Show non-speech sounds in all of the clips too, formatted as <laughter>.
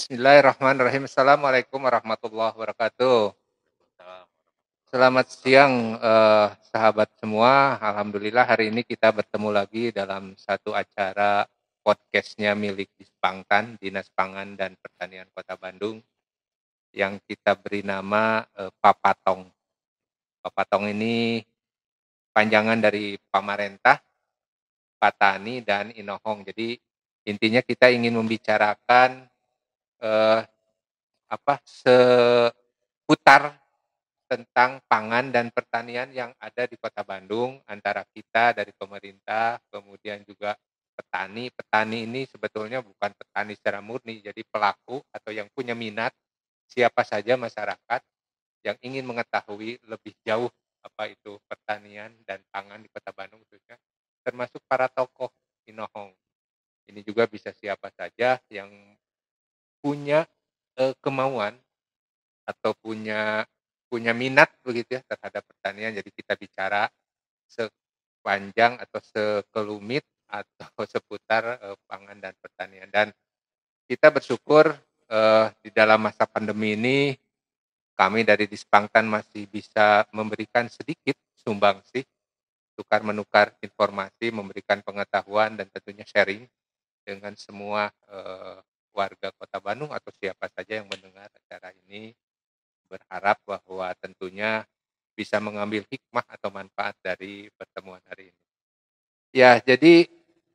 Bismillahirrahmanirrahim. Assalamualaikum warahmatullahi wabarakatuh. Selamat siang eh, sahabat semua. Alhamdulillah hari ini kita bertemu lagi dalam satu acara podcastnya milik Dispangtan, Dinas Pangan dan Pertanian Kota Bandung yang kita beri nama eh, Papatong. Papatong ini panjangan dari Pamarentah, Patani, dan Inohong. Jadi intinya kita ingin membicarakan eh, apa seputar tentang pangan dan pertanian yang ada di Kota Bandung antara kita dari pemerintah, kemudian juga petani. Petani ini sebetulnya bukan petani secara murni, jadi pelaku atau yang punya minat siapa saja masyarakat yang ingin mengetahui lebih jauh apa itu pertanian dan pangan di Kota Bandung khususnya termasuk para tokoh Inohong. Ini juga bisa siapa saja yang punya eh, kemauan atau punya punya minat begitu ya terhadap pertanian. Jadi kita bicara sepanjang atau sekelumit atau <laughs> seputar eh, pangan dan pertanian. Dan kita bersyukur eh, di dalam masa pandemi ini kami dari Dispangtan masih bisa memberikan sedikit sumbangsih tukar menukar informasi, memberikan pengetahuan dan tentunya sharing dengan semua warga Kota Bandung atau siapa saja yang mendengar acara ini berharap bahwa tentunya bisa mengambil hikmah atau manfaat dari pertemuan hari ini. Ya, jadi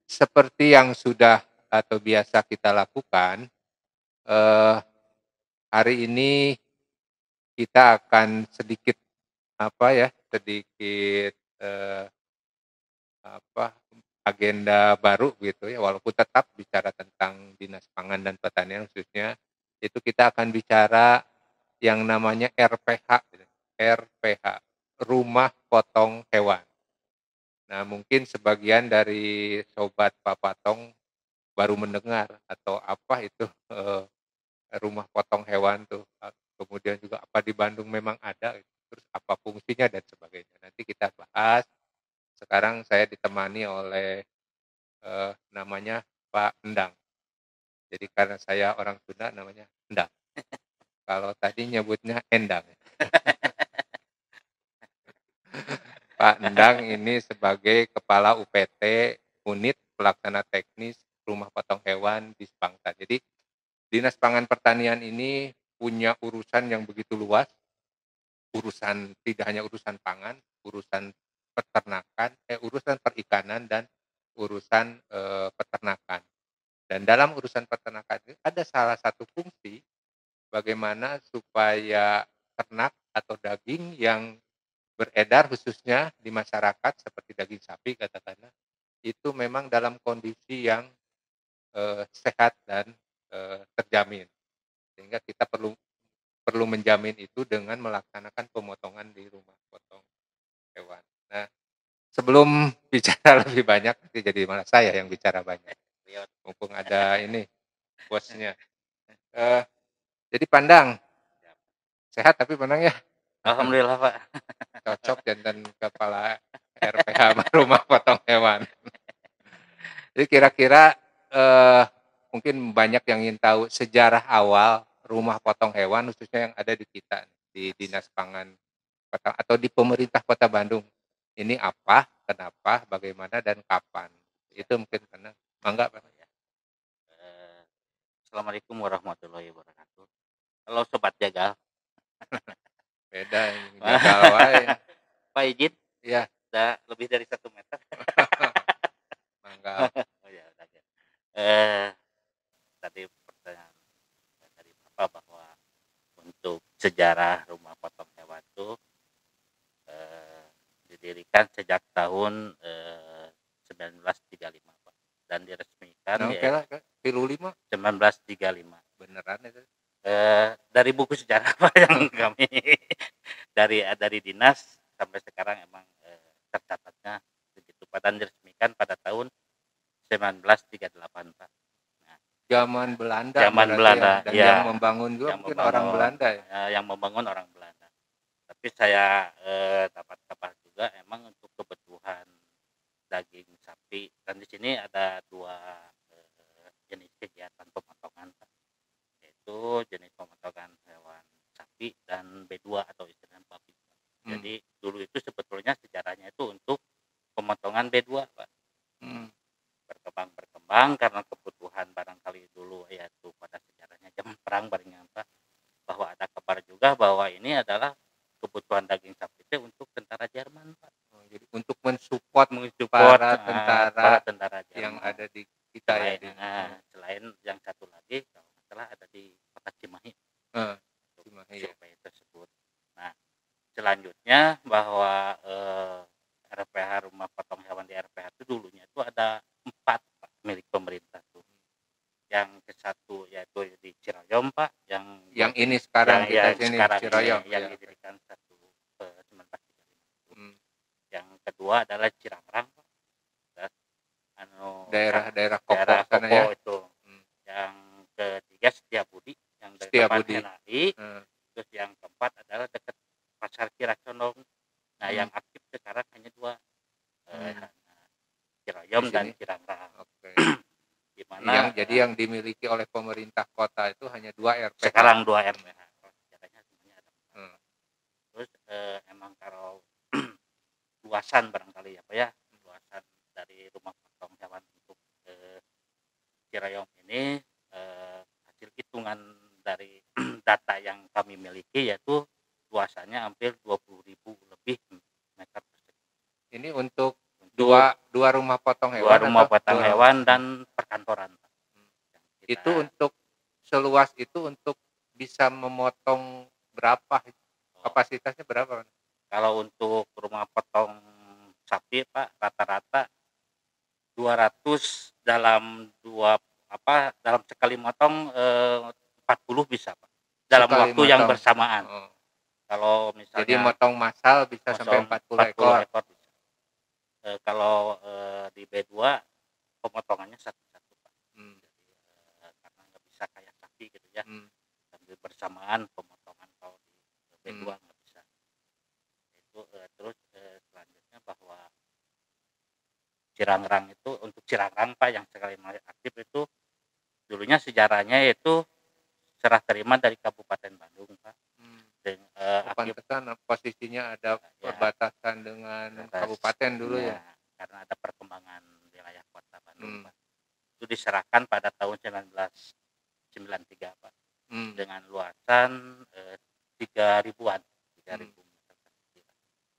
seperti yang sudah atau biasa kita lakukan, eh, hari ini kita akan sedikit apa ya, sedikit eh, apa agenda baru gitu ya walaupun tetap bicara tentang dinas pangan dan pertanian khususnya itu kita akan bicara yang namanya RPH gitu. RPH rumah potong hewan nah mungkin sebagian dari sobat papatong baru mendengar atau apa itu eh, rumah potong hewan tuh kemudian juga apa di Bandung memang ada terus apa fungsinya dan sebagainya nanti kita bahas sekarang saya ditemani oleh eh, namanya Pak Endang. Jadi karena saya orang Sunda namanya Endang. Kalau tadi nyebutnya Endang. <laughs> Pak Endang ini sebagai Kepala UPT Unit Pelaksana Teknis Rumah Potong Hewan di Spangta. Jadi Dinas Pangan Pertanian ini punya urusan yang begitu luas, urusan tidak hanya urusan pangan, urusan peternakan, eh, urusan perikanan dan urusan eh, peternakan. Dan dalam urusan peternakan ini ada salah satu fungsi bagaimana supaya ternak atau daging yang beredar khususnya di masyarakat seperti daging sapi katakanlah itu memang dalam kondisi yang eh, sehat dan eh, terjamin sehingga kita perlu perlu menjamin itu dengan melaksanakan pemotongan di rumah potong hewan. Nah, sebelum <laughs> bicara lebih banyak nanti jadi malah saya yang bicara banyak. Mumpung ada ini bosnya. Uh, jadi pandang. Sehat tapi pandang ya. Alhamdulillah Pak. <laughs> Cocok jantan kepala RPH <laughs> rumah potong hewan. Jadi kira-kira uh, mungkin banyak yang ingin tahu sejarah awal rumah potong hewan khususnya yang ada di kita di Dinas Pangan atau di pemerintah Kota Bandung ini apa, kenapa, bagaimana, dan kapan. Itu mungkin karena mangga Pak. Ya. Eh, Assalamualaikum warahmatullahi wabarakatuh. Halo Sobat Jagal. <laughs> Beda ini jagal wae. <laughs> Pak Ijit, Iya, udah lebih dari satu meter. <laughs> mangga. oh ya, udah ya. Eh, tadi pertanyaan dari Bapak bahwa untuk sejarah rumah potong hewan itu didirikan sejak tahun eh, 1935 Pak dan diresmikan Nah, ya, oke lah, pilu lima 1935 beneran itu. eh, dari buku sejarah <laughs> Pak yang kami <laughs> dari dari dinas sampai sekarang emang eh, tercatatnya begitu Pak dan diresmikan pada tahun 1938 Pak. Zaman Belanda. Zaman Belanda, ya. Dan ya. yang membangun juga Yang mungkin membangun. orang Belanda ya. Eh, yang membangun orang Belanda tapi saya eh, dapat kabar juga emang untuk kebutuhan daging sapi. Dan di sini ada dua eh, jenis kegiatan pemotongan yaitu jenis pemotongan hewan sapi dan B2 atau istilahnya babi. Hmm. jadi dulu itu sebetulnya sejarahnya itu untuk pemotongan B2 Pak. Hmm. berkembang berkembang karena kebutuhan barangkali dulu yaitu pada sejarahnya zaman perang barangnya Pak. Bahwa ada kabar juga bahwa ini adalah kebutuhan daging sapi itu untuk tentara Jerman Pak Oh, jadi untuk mensupport mensupport Para eh, tentara para tentara yang Jerman. ada di kita ya selain, di eh, selain yang satu lagi kalau nggak salah ada di kota Cimahi untuk Cimahi, ya. tersebut. Nah, selanjutnya bahwa eh, RPH rumah potong hewan di RPH itu dulunya itu ada empat Pak, milik pemerintah tuh. Yang ke satu yaitu di Cirayom Pak, yang yang ini sekarang yang, kita yang sini sekarang Ciroyong ini, yang ya. didirikan satu eh, 1935. Hmm. Yang kedua adalah Cirangrang anu daerah-daerah Kopo daerah sana Kopo ya itu. Hmm. Yang ketiga Setiabudi yang dari Setiabudi. NAI. Eh, Terus yang keempat adalah dekat Pasar Kiracondong. Nah, Hmm. yang aktif sekarang hanya dua. Eh, Hmm. Ciroyom Di dan sini. Cirangrang. oke <clears throat> Di mana yang eh, jadi yang dimiliki oleh pemerintah kota itu hanya dua RPH sekarang dua RPH. Empat. Hmm. Terus eh, emang kalau luasan barangkali ya Pak ya, luasan dari rumah potong hewan untuk eh, ini eh, hasil hitungan dari <clears throat> data yang kami miliki yaitu luasannya hampir 20.000 lebih meter persegi. ini untuk Untuk dua dua rumah potong hewan dua rumah atau potong dua- hewan dan perkantoran. Hmm. Kita- itu untuk seluas itu untuk bisa memotong berapa kapasitasnya berapa? Kalau untuk rumah potong sapi Pak rata-rata 200 dalam dua apa dalam sekali motong eh, 40 bisa Pak dalam Sekali waktu yang motong. bersamaan Oh, kalau misalnya jadi motong massal bisa sampai motong 40 ekor bisa. Eh, kalau eh, di B2 pemotongannya satu-satu Pak Hmm, Jadi, eh, karena nggak bisa kayak sapi gitu ya hmm. sambil bersamaan pemotongan kalau di B2 Hmm. Itu eh, terus eh, selanjutnya bahwa Cirangrang itu untuk Cirangrang Pak yang sekali mulai aktif itu dulunya sejarahnya itu serah terima dari Kabupaten Bandung Pak Hmm. Dan, pantesan posisinya ada ya, perbatasan dengan atas- kabupaten dulu ya. ya, karena ada perkembangan wilayah kota Bandung Hmm. Pak itu diserahkan pada tahun 1993 Pak Hmm. dengan luasan tiga ribuan tiga ribu.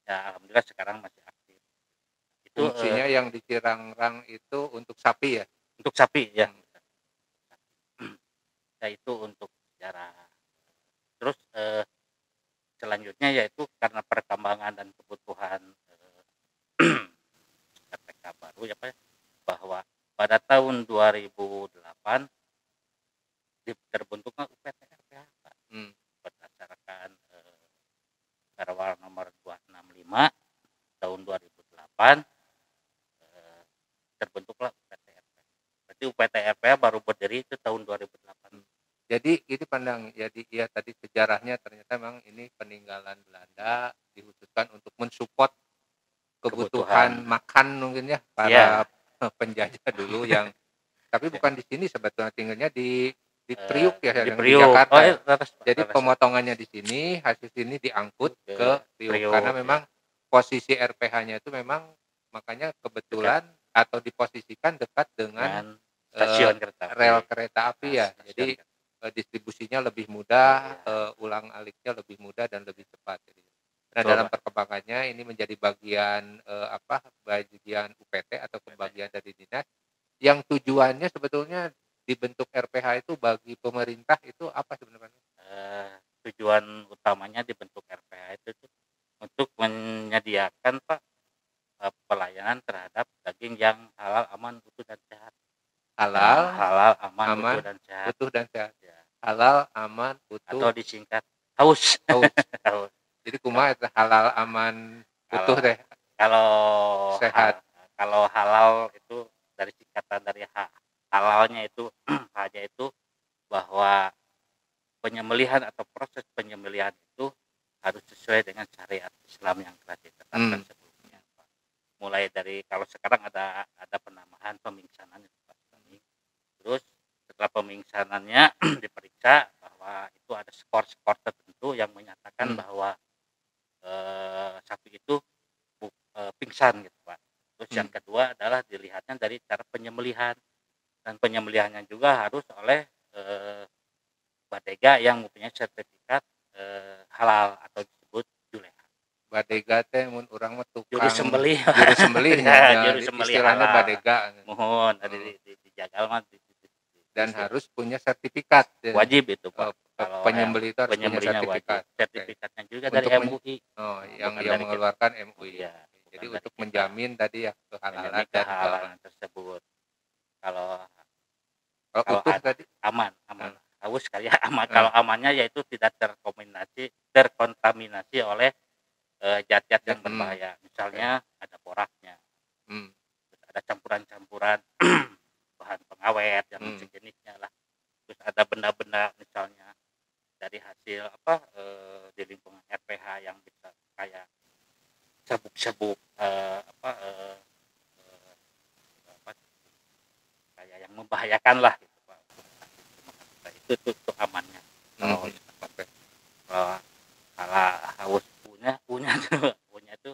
Ya alhamdulillah sekarang masih aktif itu Fungsinya yang di Cirangrang itu untuk sapi ya. untuk sapi ya Hmm. <clears throat> ya itu untuk sejarah terus eh, selanjutnya yaitu karena perkembangan dan kebutuhan eh, <clears throat> RPK baru ya Pak ya, bahwa pada tahun 2008 di- terbentuknya UPT RPH Pak. Hmm. berdasarkan eh, Perwal nomor 265 tahun 2008 eh, terbentuklah UPTRP. Berarti UPTRP baru berdiri itu tahun 2008. Jadi ini pandang jadi ya tadi sejarahnya ternyata memang ini peninggalan Belanda dihususkan untuk mensupport kebutuhan, Kebutuhan. makan mungkin ya para Iya. <laughs> penjajah dulu yang tapi bukan di sini sebetulnya tinggalnya di di Eh, Priuk ya di yang di Priuk. Jakarta. Oh, ya. terus, Jadi terus. pemotongannya di sini, hasil sini diangkut Ke ke Priuk Priuk, karena ya. Posisi RPH-nya itu memang makanya kebetulan atau diposisikan dekat dengan dengan stasiun kereta api. rel kereta api Nah, ya. Jadi eh, distribusinya lebih mudah, eh, ulang aliknya lebih mudah dan lebih cepat. Jadi, Nah, Betul, dalam perkembangannya ini menjadi bagian eh, apa? Bagian UPT atau UPT. bagian dari dinas yang tujuannya sebetulnya dibentuk RPH itu bagi pemerintah itu apa sebenarnya? eh, tujuan menyediakan Pak eh, pelayanan terhadap daging yang halal, aman, utuh dan sehat. Halal, halal, aman, aman, utuh dan sehat. utuh dan sehat. Ya. Halal, aman, Atau utuh. disingkat haus. Haus. <laughs> Haus. Jadi kumaha itu halal, aman, utuh Kalau- deh. Kalau Sehat. ha- kalau halal itu dari singkatan dari ha, halalnya itu <clears throat> hanya itu bahwa penyembelihan atau proses penyembelihan itu harus sesuai dengan syariat Islam yang telah ditetapkan Hmm. sebelumnya. Pak. Mulai dari kalau sekarang ada ada penambahan pemingsanan itu Pak Tony. Terus setelah pemingsanannya diperiksa bahwa itu ada skor-skor tertentu yang menyatakan Hmm. bahwa eh, sapi itu bu- eh, pingsan gitu Pak. Terus yang kedua adalah dilihatnya dari cara penyembelihan dan penyembelihannya juga harus oleh eh, Badega yang mempunyai sertifikat eh, halal atau disebut juleha. Badega teh mun urang mah tukang Juru sembelih. juru sembelih <laughs> Ya, ya, juru sembelih istilahnya halal. badega Mohon Hmm. di, di, dijaga mah di- di- di- di- dan di- harus punya sertifikat ya. wajib itu Oh, Pak. Kalau penyembelih itu harus punya sertifikat. wajib. Sertifikatnya juga dari Untuk MUI. Oh, yang Bukan yang mengeluarkan MUI. Iya, Jadi bukan untuk dari kita. menjamin tadi ya kehalalan dan kehalalan tersebut. Kalau kalau kalau utuh ada- tadi aman, aman. Hmm. Haus kali ya <laughs> aman. Hmm. Kalau amannya yaitu tidak terkontaminasi, terkontaminasi oleh eh, zat-zat yang Hmm. berbahaya. Misalnya ada poraknya, hmm, terus ada campuran-campuran <clears throat> bahan pengawet yang Hmm. sejenisnya lah. Terus ada benda-benda misalnya dari hasil apa eh, di lingkungan RPH yang bisa kayak sabuk-sabuk eh, apa eh, eh, apa kayak yang membahayakan lah gitu Pak. Nah, itu itu, itu amannya. Kalau hmm, kalau kalau haus punya punya <laughs> tuh punya itu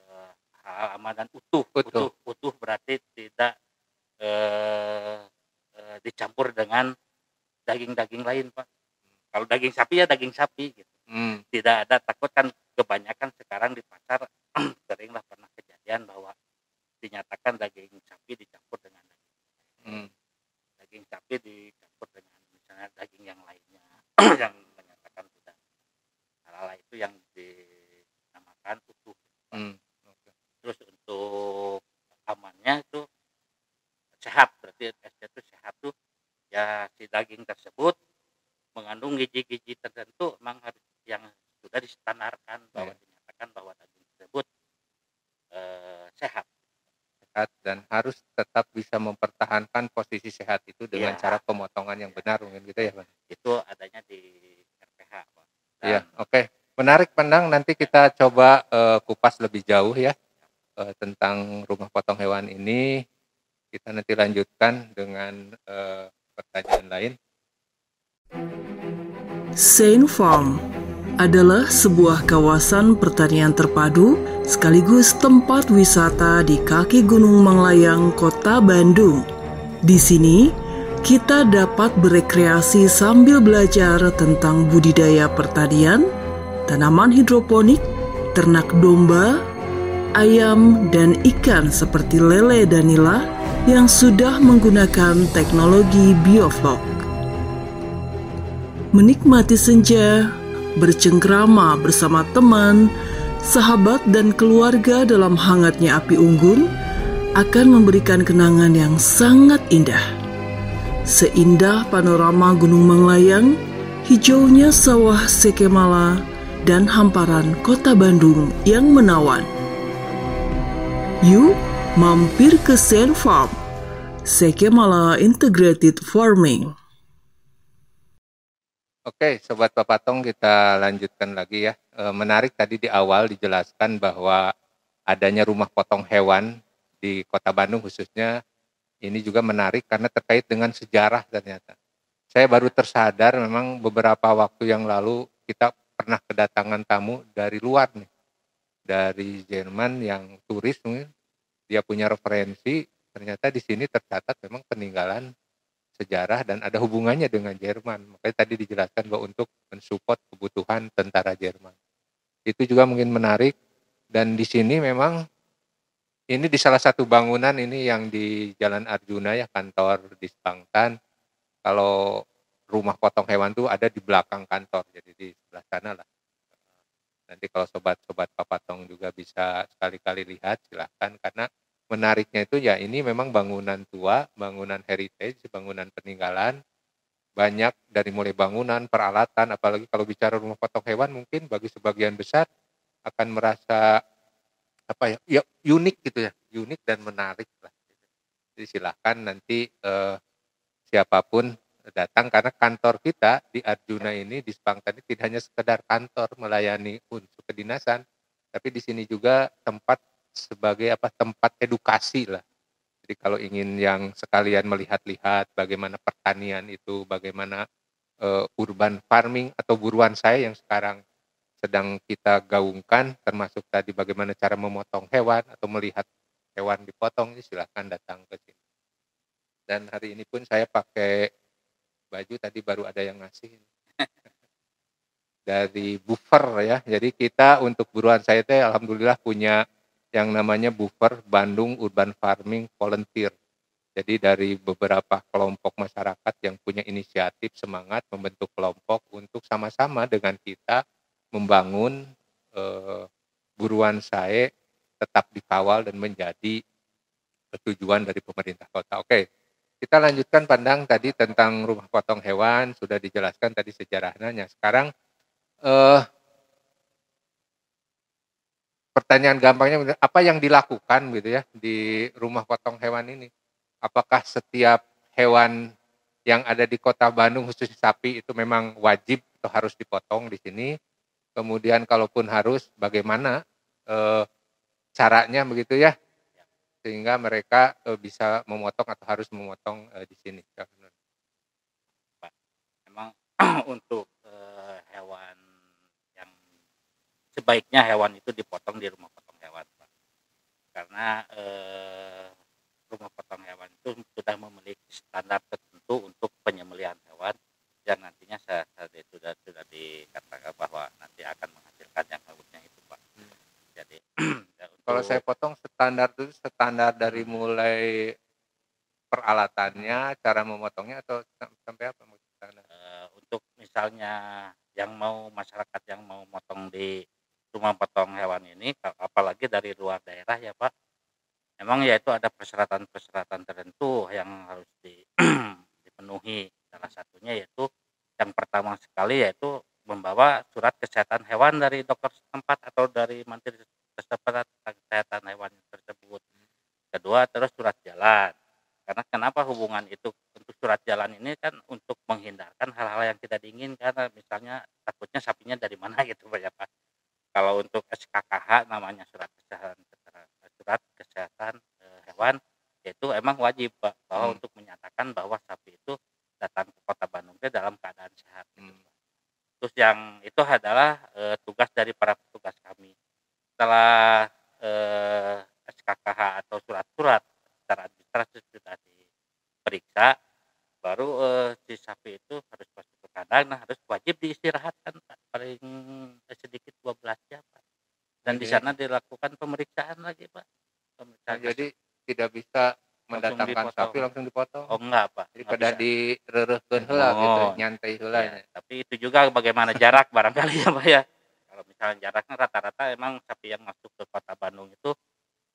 eh, hal aman dan utuh. Utuh. utuh utuh berarti tidak eh, eh, dicampur dengan daging-daging lain pak. Kalau daging sapi ya daging sapi gitu. Hmm, tidak ada takut kan kebanyakan sekarang di pasar seringlah pernah kejadian bahwa dinyatakan daging sapi dicampur dengan daging hmm, daging sapi dicampur dengan misalnya daging yang lainnya yang menyatakan tidak halal itu yang dinamakan utuh hmm, oke. terus untuk amannya itu sehat berarti SC itu sehat tuh ya si daging tersebut mengandung gizi-gizi tertentu memang harus yang sudah distandarkan bahwa Ya. dinyatakan bahwa daging tersebut eh, sehat sehat dan harus tetap bisa posisi sehat itu dengan Iya. cara pemotongan yang benar mungkin gitu ya Pak. itu adanya di RPH Pak. Dan Iya, oke. Menarik pandang nanti kita coba eh, kupas lebih jauh ya eh, tentang rumah potong hewan ini. Kita nanti lanjutkan dengan eh, pertanyaan lain. Saint Farm adalah sebuah kawasan pertanian terpadu sekaligus tempat wisata di kaki Gunung Manglayang, Kota Bandung. Di sini, kita dapat berekreasi sambil belajar tentang budidaya pertanian, tanaman hidroponik, ternak domba, ayam, dan ikan seperti lele dan nila yang sudah menggunakan teknologi bioflok. Menikmati senja, bercengkrama bersama teman, sahabat, dan keluarga dalam hangatnya api unggun akan memberikan kenangan yang sangat indah. Seindah panorama Gunung Manglayang, hijaunya sawah Sekemala, dan hamparan kota Bandung yang menawan. Yuk, mampir ke Sand Farm, Sekemala Integrated Farming. Oke, sobat Papatong kita lanjutkan lagi ya. E, menarik tadi di awal dijelaskan bahwa adanya rumah potong hewan di Kota Bandung khususnya ini juga menarik karena terkait dengan sejarah ternyata. Saya baru tersadar memang beberapa waktu yang lalu kita pernah kedatangan tamu dari luar nih. Dari Jerman yang turis mungkin dia punya referensi ternyata di sini tercatat memang peninggalan sejarah dan ada hubungannya dengan Jerman. Makanya tadi dijelaskan bahwa untuk mensupport kebutuhan tentara Jerman. Itu juga mungkin menarik dan di sini memang ini di salah satu bangunan ini yang di Jalan Arjuna ya kantor di Spangtan. Kalau rumah potong hewan tuh ada di belakang kantor jadi di sebelah sana lah. Nanti kalau sobat-sobat papatong juga bisa sekali-kali lihat silahkan karena menariknya itu ya ini memang bangunan tua, bangunan heritage, bangunan peninggalan, banyak dari mulai bangunan, peralatan, apalagi kalau bicara rumah potong hewan mungkin bagi sebagian besar akan merasa apa ya, ya unik gitu ya, unik dan menarik lah. Jadi silahkan nanti eh, siapa pun datang karena kantor kita di Arjuna ini di Spangtan ini tidak hanya sekedar kantor melayani unsur kedinasan, tapi di sini juga tempat sebagai apa tempat edukasi lah. Jadi kalau ingin yang sekalian melihat-lihat bagaimana pertanian itu, bagaimana uh, urban farming atau buruan saya yang sekarang sedang kita gaungkan, termasuk tadi bagaimana cara memotong hewan atau melihat hewan dipotong silahkan datang ke sini. Dan hari ini pun saya pakai baju tadi baru ada yang ngasih <laughs> dari buffer ya jadi kita untuk buruan saya teh alhamdulillah punya yang namanya buffer Bandung Urban Farming Volunteer. Jadi dari beberapa kelompok masyarakat yang punya inisiatif semangat membentuk kelompok untuk sama-sama dengan kita membangun eh, buruan saya tetap dikawal dan menjadi ketujuan dari pemerintah kota. Oke, kita lanjutkan pandang tadi tentang rumah potong hewan sudah dijelaskan tadi sejarahnya. Sekarang eh, pertanyaan gampangnya apa yang dilakukan gitu ya di rumah potong hewan ini? apakah setiap hewan yang ada di kota Bandung khususnya sapi itu memang wajib atau harus dipotong di sini. Kemudian kalaupun harus bagaimana e, caranya begitu ya sehingga mereka e, bisa memotong atau harus memotong e, di sini. Memang <clears throat> untuk e, hewan yang sebaiknya hewan itu dipotong di rumah potong hewan, Pak. Karena e, rumah potong hewan itu sudah memiliki standar tertentu untuk penyembelihan hewan yang nantinya saya, saya sudah sudah dikatakan bahwa nanti akan menghasilkan yang harusnya itu pak. Hmm. Jadi ya untuk, kalau saya potong standar itu standar dari mulai peralatannya, cara memotongnya atau sampai apa Uh, untuk misalnya yang mau masyarakat yang mau motong di rumah potong hewan ini, apalagi dari luar daerah ya pak, memang ya itu ada persyaratan-persyaratan tertentu yang harus di, <clears throat> dipenuhi. Salah satunya yaitu yang pertama sekali yaitu membawa surat kesehatan hewan dari dokter setempat atau dari menteri setempat kesehatan hewan tersebut kedua terus surat jalan karena kenapa hubungan itu untuk surat jalan ini kan untuk menghindarkan hal-hal yang tidak diinginkan misalnya takutnya sapinya dari mana <laughs> gitu banyak pak kalau untuk SKKH namanya surat kesehatan surat kesehatan e, hewan yaitu emang wajib Pak bahwa hmm. untuk menyatakan bahwa sapi itu datang ke kota Bandung itu dalam keadaan sehat. Gitu, hmm. Terus yang itu adalah e, tugas dari para petugas kami. Setelah e, SKKH atau surat-surat. Secara administrasi sudah diperiksa, baru e, si sapi itu harus masuk ke kandang, nah harus wajib diistirahatkan paling sedikit 12 jam Pak. Dan di sana dilakukan pemeriksaan lagi pak. Pemeriksaan nah, jadi tidak bisa mendatangkan sapi langsung dipotong? Oh enggak pak. Jadi pada direrehkeun heula oh. gitu nyantai heula ya, tapi itu juga bagaimana jarak <laughs> barangkali ya pak ya kalau misalnya jaraknya rata-rata emang sapi yang masuk ke kota Bandung itu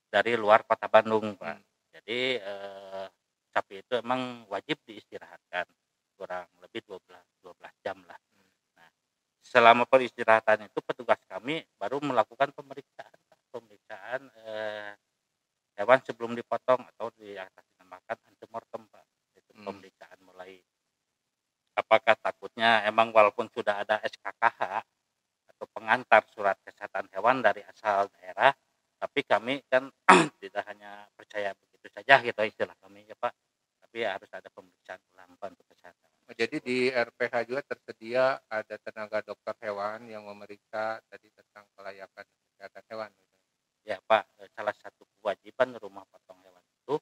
dari luar kota Bandung pak. Hmm. jadi eh, sapi itu emang wajib diistirahatkan kurang lebih 12 12 jam lah. Selama peristirahatan itu petugas kami baru melakukan pemeriksaan pemeriksaan eh, hewan sebelum dipotong atau di atas dinamakan antemortem pak. Itu hmm. pemeriksaan mulai. Apakah takutnya emang walaupun sudah ada SKKH atau pengantar surat kesehatan hewan dari asal daerah tapi kami kan <clears throat> tidak hanya percaya begitu saja gitu istilah kami ya pak tapi harus ada pemeriksaan ulang untuk kesehatan Oh, jadi di RPH juga tersedia ada tenaga dokter hewan yang memeriksa tadi tentang kelayakan kesehatan hewan. Gitu. Ya Pak, eh, salah satu kewajiban rumah potong hewan itu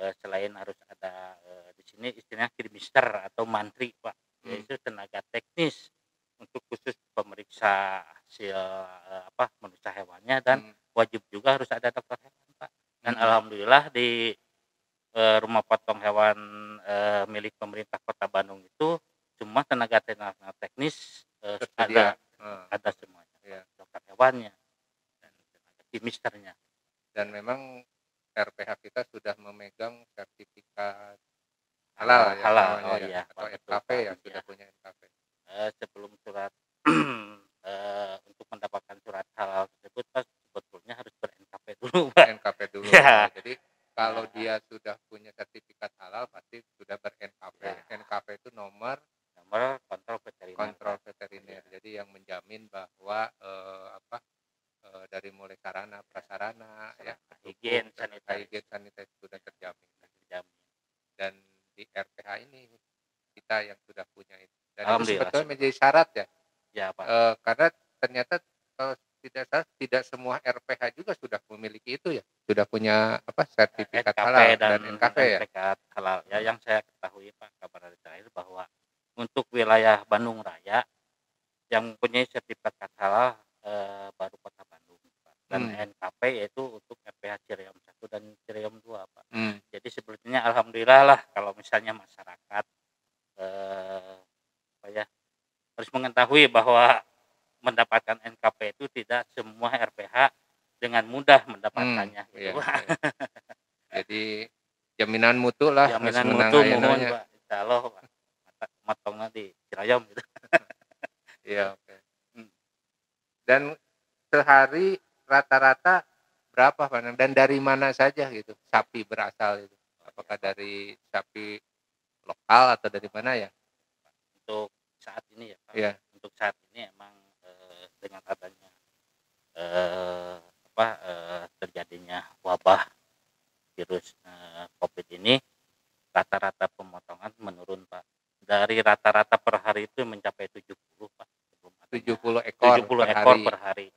eh, selain harus ada eh, di sini istilahnya kirmister atau mantri Pak, hmm. yaitu tenaga teknis untuk khusus pemeriksa hasil apa manusia hewannya dan hmm. wajib juga harus ada dokter hewan Pak. Dan hmm. alhamdulillah di rumah potong hewan uh, milik pemerintah Kota Bandung itu semua tenaga tenaga teknis uh, ada hmm. ada semuanya ya. dokter hewannya dan tenaga kimisternya dan memang RPH kita sudah memegang sertifikat halal, ya, halal oh, ya, ya atau SKP ya, sudah punya SKP uh, sebelum surat uh, <clears throat> untuk mendapatkan surat halal tersebut pas sebetulnya harus ber NKP dulu <laughs> Pak. NKP dulu ya. jadi kalau dia sudah punya sertifikat halal pasti sudah ber NKP. Ya. NKP itu nomor nomor kontrol veteriner. Kontrol veteriner. Ya. Jadi yang menjamin bahwa eh, apa eh, dari mulai sarana prasarana ya higien sanitasi higien sanitasi sudah terjamin. terjamin. Dan di RPH ini kita yang sudah punya itu. Dan itu sebetulnya menjadi syarat ya. Ya, Pak. E, karena ternyata kalau tidak salah tidak semua RPH juga sudah memiliki itu ya sudah punya apa sertifikat SKP halal dan, dan NKV ya. sertifikat halal. Ya yang saya ketahui Pak kabar dari terakhir bahwa untuk wilayah Bandung Raya yang mempunyai sertifikat halal eh, baru Kota Bandung Pak. Dan Hmm. NKP yaitu untuk RPH Cireum 1 dan Cireum 2 Pak. Hmm. Jadi sebetulnya alhamdulillah lah kalau misalnya masyarakat eh, apa ya harus mengetahui bahwa mendapatkan NKP itu tidak semua RPH dengan mudah mendapatkannya Hmm, gitu, iya, iya. Jadi jaminan mutu lah jaminan mutu mohon. Pak Insya Allah Pak motongnya di Cirayam gitu <laughs> Iya, oke. Hmm. Dan sehari rata-rata berapa Pak? Dan dari mana saja gitu sapi berasal itu? Apakah dari sapi lokal atau dari mana ya? untuk saat ini ya Pak Iya. untuk saat ini emang eh, dengan adanya eh, apa eh, terjadinya wabah virus eh, COVID ini rata-rata pemotongan menurun Pak dari rata-rata per hari itu mencapai 70 Pak sebelum adanya 70 ekor 70 per ekor hari. per hari.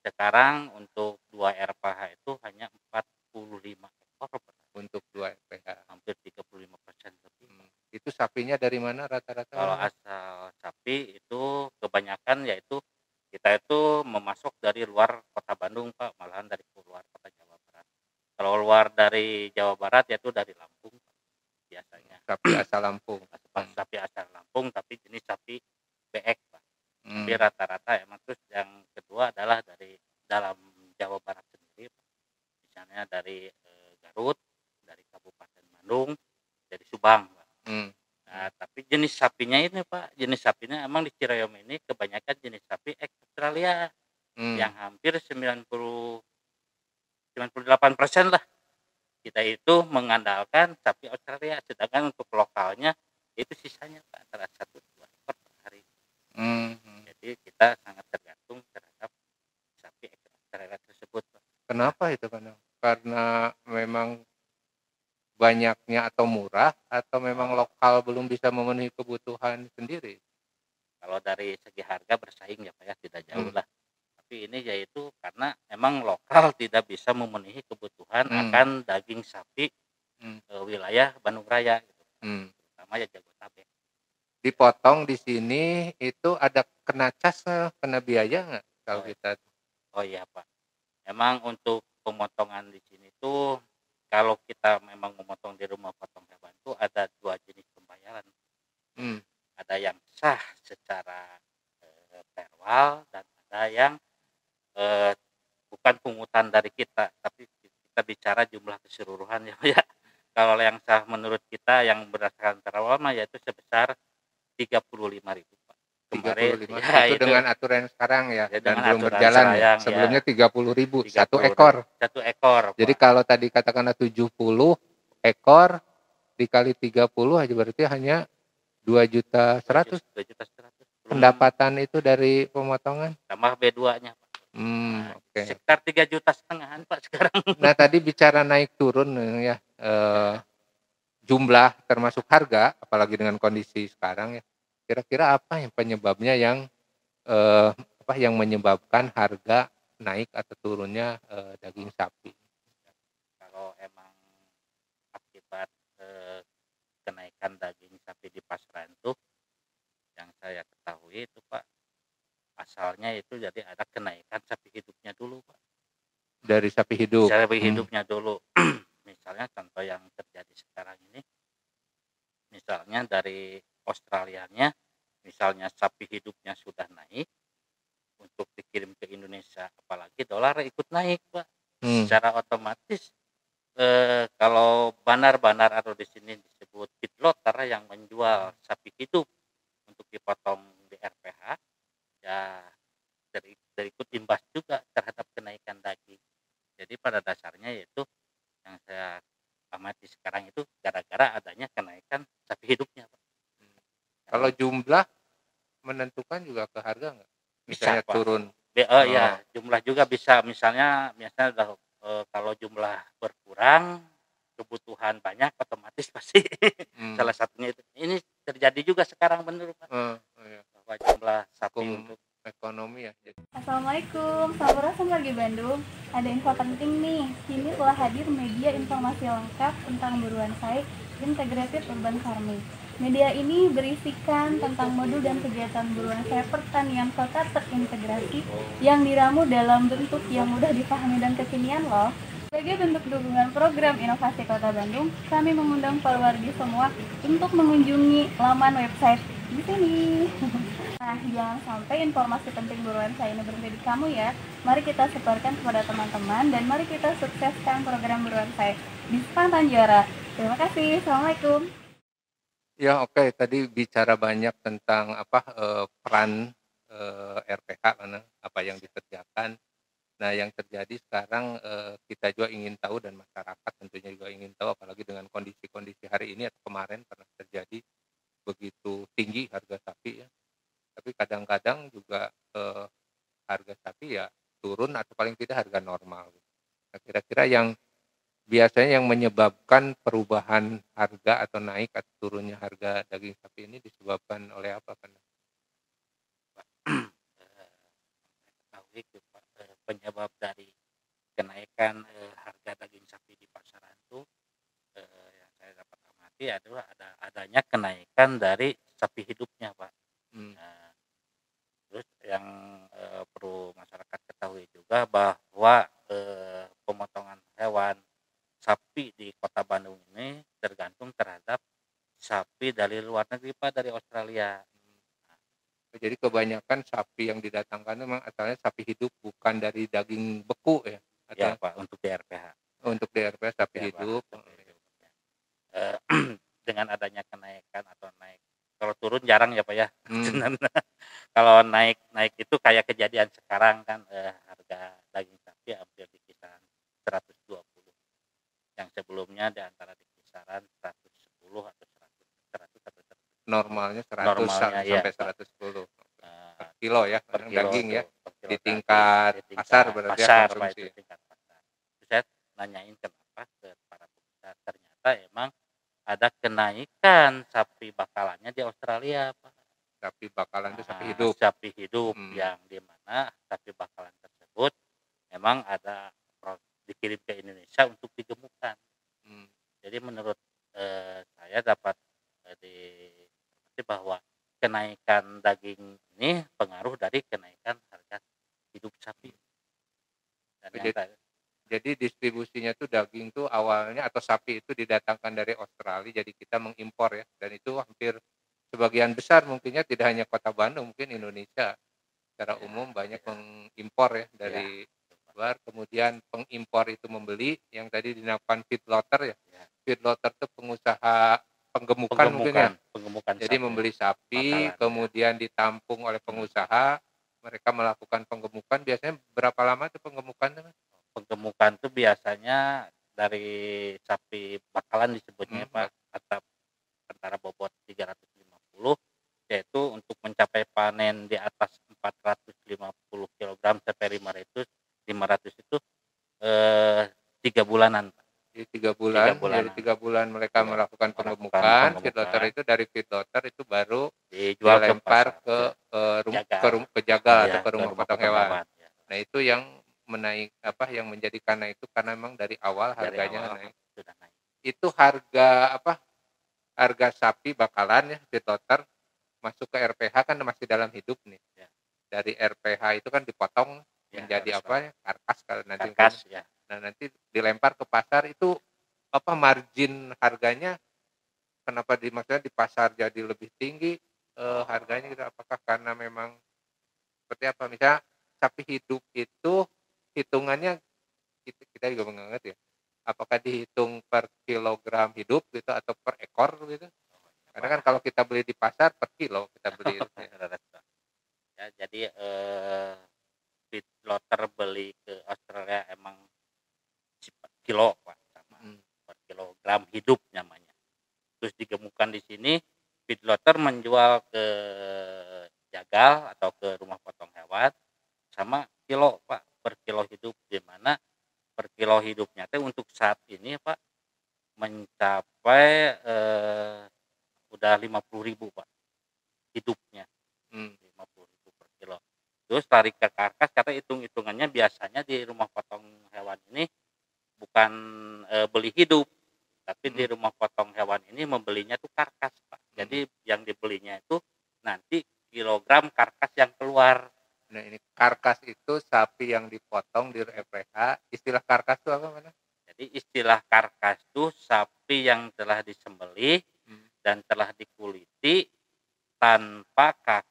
Sekarang untuk 2 RPH itu hanya 45 ekor per hari, untuk dua RPH. hampir 35 persen lebih. Hmm. Itu sapinya dari mana rata-rata? Kalau asal sapi itu kebanyakan yaitu kita itu memasok dari luar kota Bandung Pak, malahan dari luar kota Jawa Barat. Kalau luar dari Jawa Barat yaitu dari Lampung Pak, biasanya. sapi asal Lampung. Pas sapi asal Lampung tapi jenis sapi BX Pak. Hmm. Tapi rata-rata emang terus yang kedua adalah dari dalam Jawa Barat sendiri, Pak. misalnya dari eh, Garut, dari Kabupaten Bandung, dari Subang. Pak. Hmm. Nah, tapi jenis sapinya ini Pak, jenis sapinya emang di Cirayom ini kebanyakan jenis sapi Australia Hmm. yang hampir 90 98 persen lah. Kita itu mengandalkan sapi Australia, sedangkan untuk lokalnya itu sisanya Pak antara satu dua ekor per hari. Hmm. hmm. Jadi kita sangat tergantung terhadap sapi Australia tersebut. Pak. Kenapa itu karena karena memang banyaknya atau murah atau memang lokal belum bisa memenuhi kebutuhan sendiri. Kalau dari segi harga bersaing ya Pak ya tidak jauh Hmm. lah. Tapi ini yaitu karena emang lokal <laughs> tidak bisa memenuhi kebutuhan Hmm. akan daging sapi Hmm. eh, wilayah Bandung Raya gitu. Hmm. Terutama ya Jabodetabek. Dipotong di sini itu ada kena cas kena biaya nggak kalau Oh, kita Oh iya Pak. Emang untuk pemotongan di sini tuh kalau kita memang memotong di rumah potong hewan tuh ada dua jenis pembayaran. hmm. Ada yang sah secara eh, perwal dan ada yang eh, bukan pungutan dari kita, tapi kita bicara jumlah keseluruhan <laughs> ya ya. Kalau yang sah menurut kita yang berdasarkan perwal mah yaitu sebesar 35.000 Pak. Kemarin 35 ya, itu, dengan aturan sekarang ya, Ya, dan belum berjalan ya. ya. Sebelumnya 30 ribu satu 30.000. ekor. satu ekor. Jadi Pak. kalau tadi katakanlah 70 ekor dikali 30 aja berarti hanya 2 juta 100 2 juta 100. Belum pendapatan itu dari pemotongan. tambah B2-nya Pak. Hmm, Nah, oke. Sekitar 3 juta setengahan Pak sekarang. <laughs> Nah, tadi bicara naik turun ya eh, jumlah termasuk harga apalagi dengan kondisi sekarang ya. Kira-kira apa yang penyebabnya yang eh, apa yang menyebabkan harga naik atau turunnya eh, daging sapi? Kalau emang akibat eh, kenaikan daging sapi di pasaran tuh yang saya ketahui itu Pak asalnya itu jadi ada kenaikan sapi hidupnya dulu Pak. Dari sapi hidup. Sapi Hmm. hidupnya dulu. <clears throat> misalnya contoh yang terjadi sekarang ini misalnya dari Australianya misalnya sapi hidupnya sudah naik untuk dikirim ke Indonesia apalagi dolar ikut naik Pak Hmm. secara otomatis eh, kalau bandar-bandar atau di sini disebut feedlotter yang menjual sapi hidup untuk dipotong di RPH ya ter, terikut imbas juga terhadap kenaikan daging jadi pada dasarnya yaitu yang saya amati sekarang itu gara-gara adanya kenaikan sapi hidupnya Pak. Kalau jumlah menentukan juga ke harga nggak? Bisa, Misalnya Pak. turun. Oh, ya jumlah juga bisa misalnya misalnya udah, eh, kalau jumlah berkurang kebutuhan banyak otomatis <laughs> pasti Hmm. salah satunya itu ini terjadi juga sekarang benar Pak Eh, iya. bahwa jumlah sapi Kum- untuk ekonomi ya. Assalamualaikum, Sampurasun lagi Bandung. Ada info penting nih. Kini telah hadir media informasi lengkap tentang buruan saik Integrated Urban Farming. Media ini berisikan tentang modul dan kegiatan buruan saya pertanian kota terintegrasi yang diramu dalam bentuk yang mudah dipahami dan kekinian loh. Sebagai bentuk dukungan program inovasi Kota Bandung, kami mengundang Polwardi semua untuk mengunjungi laman website di sini. <laughs> Nah, jangan sampai informasi penting buruan saya ini berhenti di kamu ya. Mari kita sebarkan kepada teman-teman dan mari kita sukseskan program buruan saya di Sepantan Juara. Terima kasih. Assalamualaikum. Ya oke okay. tadi bicara banyak tentang apa eh, peran eh, RPH karena apa yang dikerjakan. Nah yang terjadi sekarang eh, kita juga ingin tahu dan masyarakat tentunya juga ingin tahu apalagi dengan kondisi-kondisi hari ini atau kemarin pernah terjadi begitu tinggi harga sapi ya tapi kadang-kadang juga eh, harga sapi ya turun atau paling tidak harga normal. Nah, kira-kira yang biasanya yang menyebabkan perubahan harga atau naik atau turunnya harga daging sapi ini disebabkan oleh apa kan? ketahui penyebab dari kenaikan eh, harga daging sapi di pasaran itu eh, yang saya dapat amati adalah ada adanya kenaikan dari sapi hidupnya pak. Hmm. Nah, Terus yang perlu masyarakat ketahui juga bahwa pemotongan hewan sapi di kota Bandung ini tergantung terhadap sapi dari luar negeri pak dari Australia. Oh, jadi kebanyakan sapi yang didatangkan memang asalnya sapi hidup bukan dari daging beku ya? Atau ya pak untuk DRPH. untuk DRPH sapi ya, hidup. Pak, sapi hidup. E, <clears throat> dengan adanya kenaikan atau naik kalau turun jarang ya pak ya hmm. <laughs> kalau naik naik itu kayak kejadian sekarang kan eh, harga daging sapi hampir di kisaran 120 yang sebelumnya di antara di kisaran 110 atau 100 100 atau 100 normalnya 100 normalnya, sampai ya, 110 uh, per kilo ya per kilo daging ya di tingkat, di tingkat pasar berarti pasar, ya, Pak, itu tingkat pasar. saya nanyain kenapa ke para pengusaha ternyata emang ada kenaikan sapi bakalannya di Australia Pak. Sapi bakalan itu sapi hidup. Sapi hidup hmm. yang di mana sapi bakalan tersebut memang ada dikirim ke Indonesia untuk digemukkan. Hmm. Jadi menurut eh, saya dapat eh, di bahwa kenaikan daging ini pengaruh dari kenaikan harga hidup sapi. Dan yang jadi distribusinya tuh daging tuh awalnya atau sapi itu didatangkan dari Australia jadi kita mengimpor ya dan itu hampir sebagian besar mungkinnya tidak hanya kota Bandung mungkin Indonesia secara ya, umum banyak ya. mengimpor ya dari ya. Kemudian pengimpor itu membeli yang tadi dinamakan feedlotter ya, ya. feedlotter itu pengusaha penggemukan, mungkin ya penggemukan jadi sapi. membeli sapi Makalan, kemudian ya. ditampung oleh pengusaha mereka melakukan penggemukan biasanya berapa lama tuh penggemukan penggemukan itu biasanya dari sapi bakalan disebutnya hmm. Pak atap antara bobot 350 yaitu untuk mencapai panen di atas 450 kg sampai 500 500 itu eh, tiga bulanan Pak. Di tiga bulan, tiga bulan, dari tiga bulan mereka ya, melakukan pengemukan, feedlotter itu dari feedlotter itu baru dijual lempar ke, ke, rumah, ke, rum, ke jaga ya, atau ke rumah potong hewan. hewan ya. Nah itu yang menaik apa yang menjadi karena itu karena memang dari awal dari harganya awal, naik. Sudah naik. Itu harga apa? Harga sapi bakalan ya toter masuk ke RPH kan masih dalam hidup nih. Ya. Dari RPH itu kan dipotong ya, menjadi apa ya? Karkas kalau nanti karkas, ya. Nah, nanti dilempar ke pasar itu apa margin harganya kenapa di maksudnya di pasar jadi lebih tinggi eh, harganya gitu apakah karena memang seperti apa misalnya sapi hidup itu hitungannya kita, kita juga menganggap ya apakah dihitung per kilogram hidup gitu atau per ekor gitu karena kan kalau kita beli di pasar per kilo kita beli <laughs> ya jadi eh, feedlotter beli ke Australia emang per kilo pak sama hmm. per kilogram hidup namanya terus digemukan di sini feedlotter menjual ke jagal atau ke rumah potong hewan sama kilo pak per kilo hidup di mana per kilo hidupnya teh untuk saat ini Pak mencapai eh, udah 50.000 Pak hidupnya hmm. 50.000 per kilo terus lari ke karkas karena hitung-hitungannya biasanya di rumah potong hewan ini bukan eh, beli hidup tapi di Hmm. rumah potong hewan ini membelinya tuh karkas pak jadi yang dibelinya itu nanti kilogram karkas yang keluar Nah ini karkas itu sapi yang dipotong di RPH. Istilah karkas itu apa mana? jadi istilah karkas tuh sapi yang telah disembelih Hmm. dan telah dikuliti tanpa kaki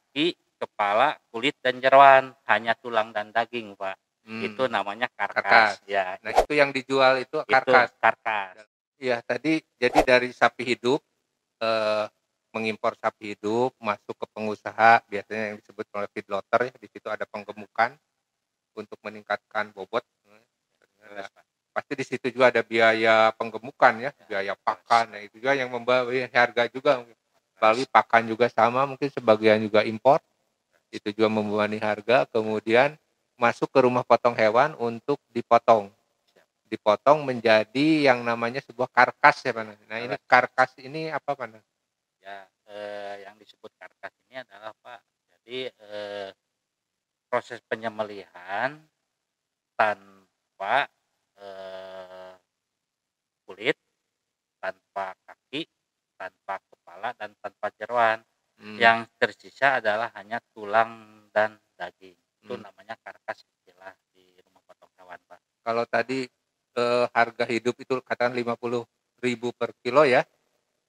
kulit dan jeroan hanya tulang dan daging pak Hmm. itu namanya karkas, Karkas. ya Nah itu yang dijual itu itu karkas. karkas Iya tadi jadi dari sapi hidup eh, mengimpor sapi hidup masuk ke pengusaha biasanya yang disebut oleh feedlotter ya di situ ada penggemukan untuk meningkatkan bobot. Nah, pasti di situ juga ada biaya penggemukan ya, biaya pakan. Nah itu juga yang membawa harga juga. Bali pakan juga sama, mungkin sebagian juga impor. Itu juga membebani harga. Kemudian masuk ke rumah potong hewan untuk dipotong dipotong menjadi yang namanya sebuah karkas ya Pak. Nah ini karkas ini apa Pak? ya eh, yang disebut karkas ini adalah pak jadi eh, proses penyembelihan tanpa eh, kulit tanpa kaki tanpa kepala dan tanpa jeroan Hmm. Yang tersisa adalah hanya tulang dan daging itu Hmm. namanya karkas istilah di rumah potong hewan pak Kalau tadi eh, harga hidup itu katakan 50 ribu per kilo ya.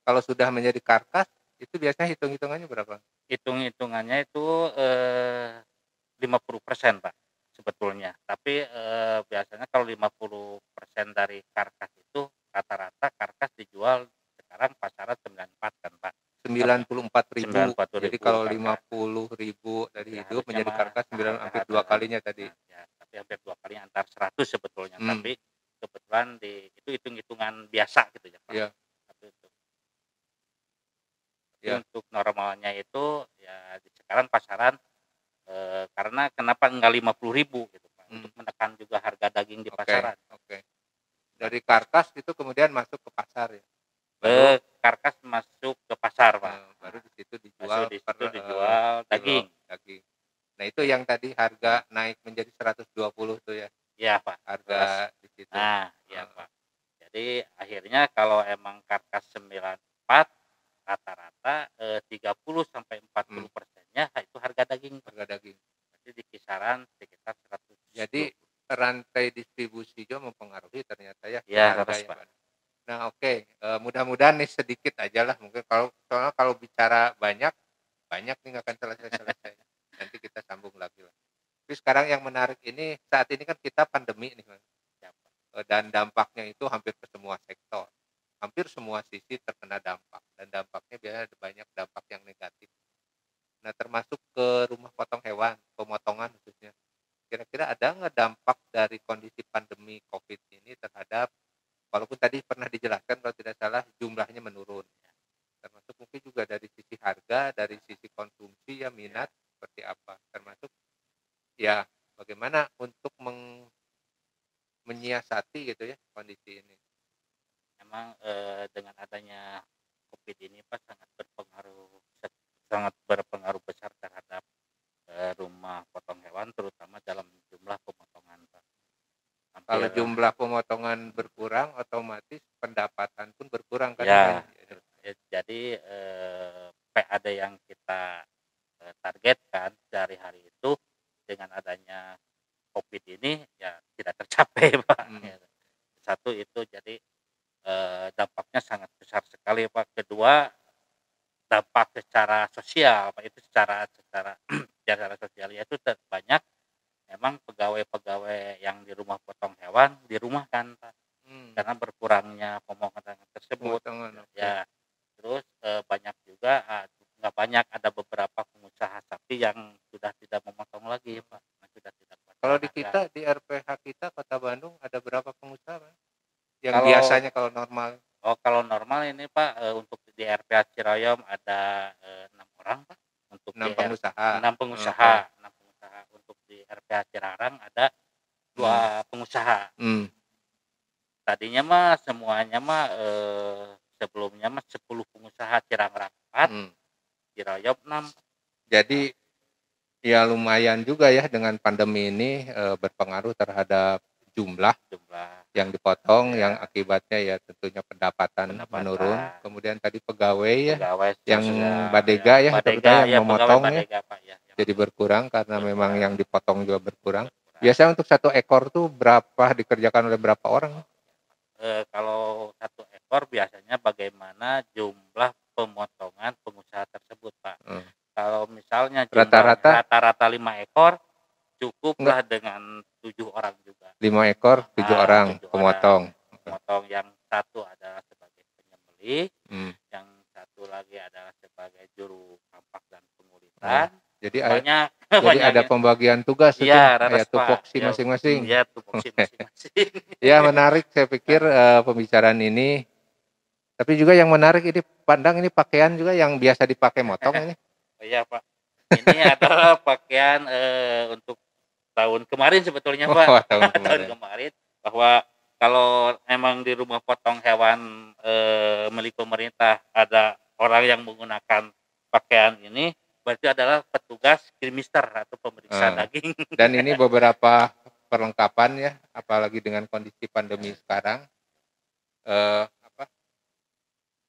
Kalau sudah menjadi karkas itu biasanya hitung-hitungannya berapa? hitung-hitungannya itu eh, 50% Pak sebetulnya. Tapi eh, biasanya kalau 50% dari karkas itu rata-rata karkas dijual sekarang pasaran 94 kan Pak. 94 ribu. 94.000 Jadi kalau karkas. 50 ribu dari Ya, hidup menjadi karkas 9 hampir dua kan. kalinya tadi. Ya, tapi hampir dua kali antar 100 sebetulnya. Hmm. Tapi kebetulan di itu hitung-hitungan biasa gitu ya Pak. Iya. Tapi untuk tapi Ya. untuk normalnya itu ya di sekarang pasaran eh, karena kenapa enggak 50.000 ribu gitu Pak Hmm. untuk menekan juga harga daging di Oke. pasaran. Oke. Dari karkas itu kemudian masuk ke pasar ya. Eh, karkas masuk ke pasar Pak. Nah, baru di situ dijual Masuk di per, situ eh, dijual kilo daging. daging. Nah itu yang tadi harga naik menjadi 120 tuh ya Iya Pak. harga di situ. Nah, iya Ah. Pak. Jadi akhirnya kalau emang karkas 94 rata-rata eh, 30 sampai 40 Hmm. persennya itu harga daging. Pak. harga daging. Jadi di kisaran sekitar 100. Jadi rantai distribusi juga mempengaruhi ternyata ya. ke Ya, harga harus, ya, Pak. Pak. Nah oke, Eh, mudah-mudahan nih sedikit aja lah mungkin kalau soalnya kalau bicara banyak banyak nih nggak akan selesai-selesai. Nanti kita sambung lagi lah. Tapi sekarang yang menarik ini saat ini kan kita pandemi nih, Mas. Eh, dan dampaknya itu hampir ke semua sektor. Hampir semua sisi terkena dampak dan dampaknya biasanya ada banyak dampak yang negatif. Nah termasuk ke rumah potong hewan, pemotongan khususnya. Kira-kira ada nggak dampak dari kondisi pandemi COVID ini terhadap, walaupun tadi pernah dijelaskan kalau tidak salah jumlahnya menurun. Termasuk mungkin juga dari sisi harga, dari sisi konsumsi ya minat seperti apa. Termasuk ya bagaimana untuk meng, menyiasati gitu ya kondisi ini. memang eh, dengan adanya COVID ini Pak sangat berpengaruh sangat berpengaruh besar terhadap eh, rumah potong hewan terutama dalam jumlah pemotongan Pak. Kalau jumlah pemotongan berkurang, otomatis pendapatan pun berkurang kan? Ya. Kan? Eh, jadi eh, PAD yang kita eh, targetkan dari hari itu dengan adanya COVID ini ya tidak tercapai <laughs> Pak. Hmm. Ya. Satu itu jadi eh, dampaknya sangat besar sekali Pak. Kedua dampak secara sosial Pak itu secara secara secara sosial itu ter- banyak memang pegawai-pegawai yang di rumah potong hewan di rumah kan Pak Hmm. karena berkurangnya pemotongan tersebut Pemotongan, oke. ya terus eh, banyak juga ah, nggak banyak ada beberapa pengusaha sapi yang sudah tidak memotong lagi pak Nah, sudah tidak memotong Kalau di harga. kita di RPH kita Kota Bandung ada berapa pengusaha? Pak? Yang Kalau- normal? Oh kalau normal ini pak eh, untuk di RPH Ciroyom ada eh, enam orang pak. Untuk enam pengusaha. enam pengusaha enam pengusaha. Untuk di RPH Cirarang ada dua pengusaha. Hmm. tadinya mah semuanya mah eh, sebelumnya mah 10 pengusaha Cirarang 4 Hmm. Ciroyom 6 Jadi Ya lumayan juga ya dengan pandemi ini e, berpengaruh terhadap jumlah jumlah yang dipotong Ya. yang akibatnya ya tentunya pendapatan, Pendapatan. menurun. Kemudian tadi pegawai ya pegawai yang sudah- badega ya, badega, terutama yang ya, pegawai memotong ya. badega, Pak, ya, jadi berkurang karena memang yang dipotong juga berkurang. berkurang. Biasanya untuk satu ekor tuh berapa dikerjakan oleh berapa orang? Eh, kalau satu ekor biasanya bagaimana jumlah pemotongan pengusaha tersebut Pak Hmm. kalau misalnya Rata-rata? rata-rata lima ekor cukuplah dengan tujuh orang juga Lima ekor, tujuh Ah, orang tujuh pemotong. memotong yang satu adalah sebagai penyembelih Hmm. yang satu lagi adalah sebagai juru kampak dan pengulitan Jadi ada, banyak jadi banyak ada ya. pembagian tugas itu, Iya, kayak raras, Pak. tupoksi Ya, masing-masing. Iya, tupoksi masing-masing. <laughs> Ya menarik, saya pikir eh, pembicaraan ini. Tapi juga yang menarik ini pandang ini pakaian juga yang biasa dipakai motong <laughs> ini. Oh, Iya Pak. Ini <laughs> adalah pakaian eh, untuk tahun kemarin sebetulnya Pak. Wah, tahun <laughs> tahun kemarin. kemarin bahwa kalau emang di rumah potong hewan eh, milik pemerintah ada orang yang menggunakan pakaian ini berarti adalah petugas krimister atau pemeriksa Ah. daging. <laughs> Dan ini beberapa perlengkapan ya, apalagi dengan kondisi pandemi sekarang. Eh, apa?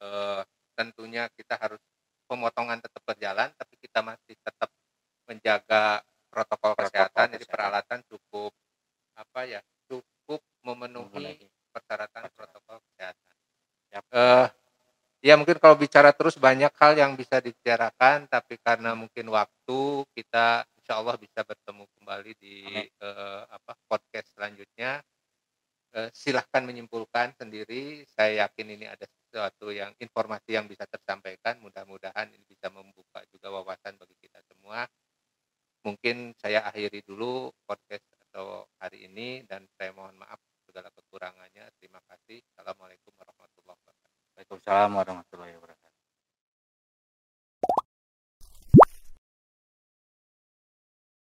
Eh, tentunya kita harus pemotongan tetap berjalan, tapi kita masih tetap menjaga protokol, Protokol kesehatan. Jadi kesehatan. peralatan cukup apa ya? Cukup memenuhi persyaratan protokol kesehatan. Eh, ya mungkin kalau bicara terus banyak hal yang bisa dibicarakan, tapi karena mungkin waktu kita insya Allah bisa bertemu kembali di Amin. eh, apa podcast selanjutnya. Eh, silahkan menyimpulkan sendiri. Saya yakin ini ada sesuatu yang informasi yang bisa tersampaikan. Mudah-mudahan ini bisa membuka juga wawasan bagi kita semua. Mungkin saya akhiri dulu podcast atau hari ini dan saya mohon maaf segala kekurangannya. Terima kasih. Assalamualaikum warahmatullahi wabarakatuh. Waalaikumsalam warahmatullahi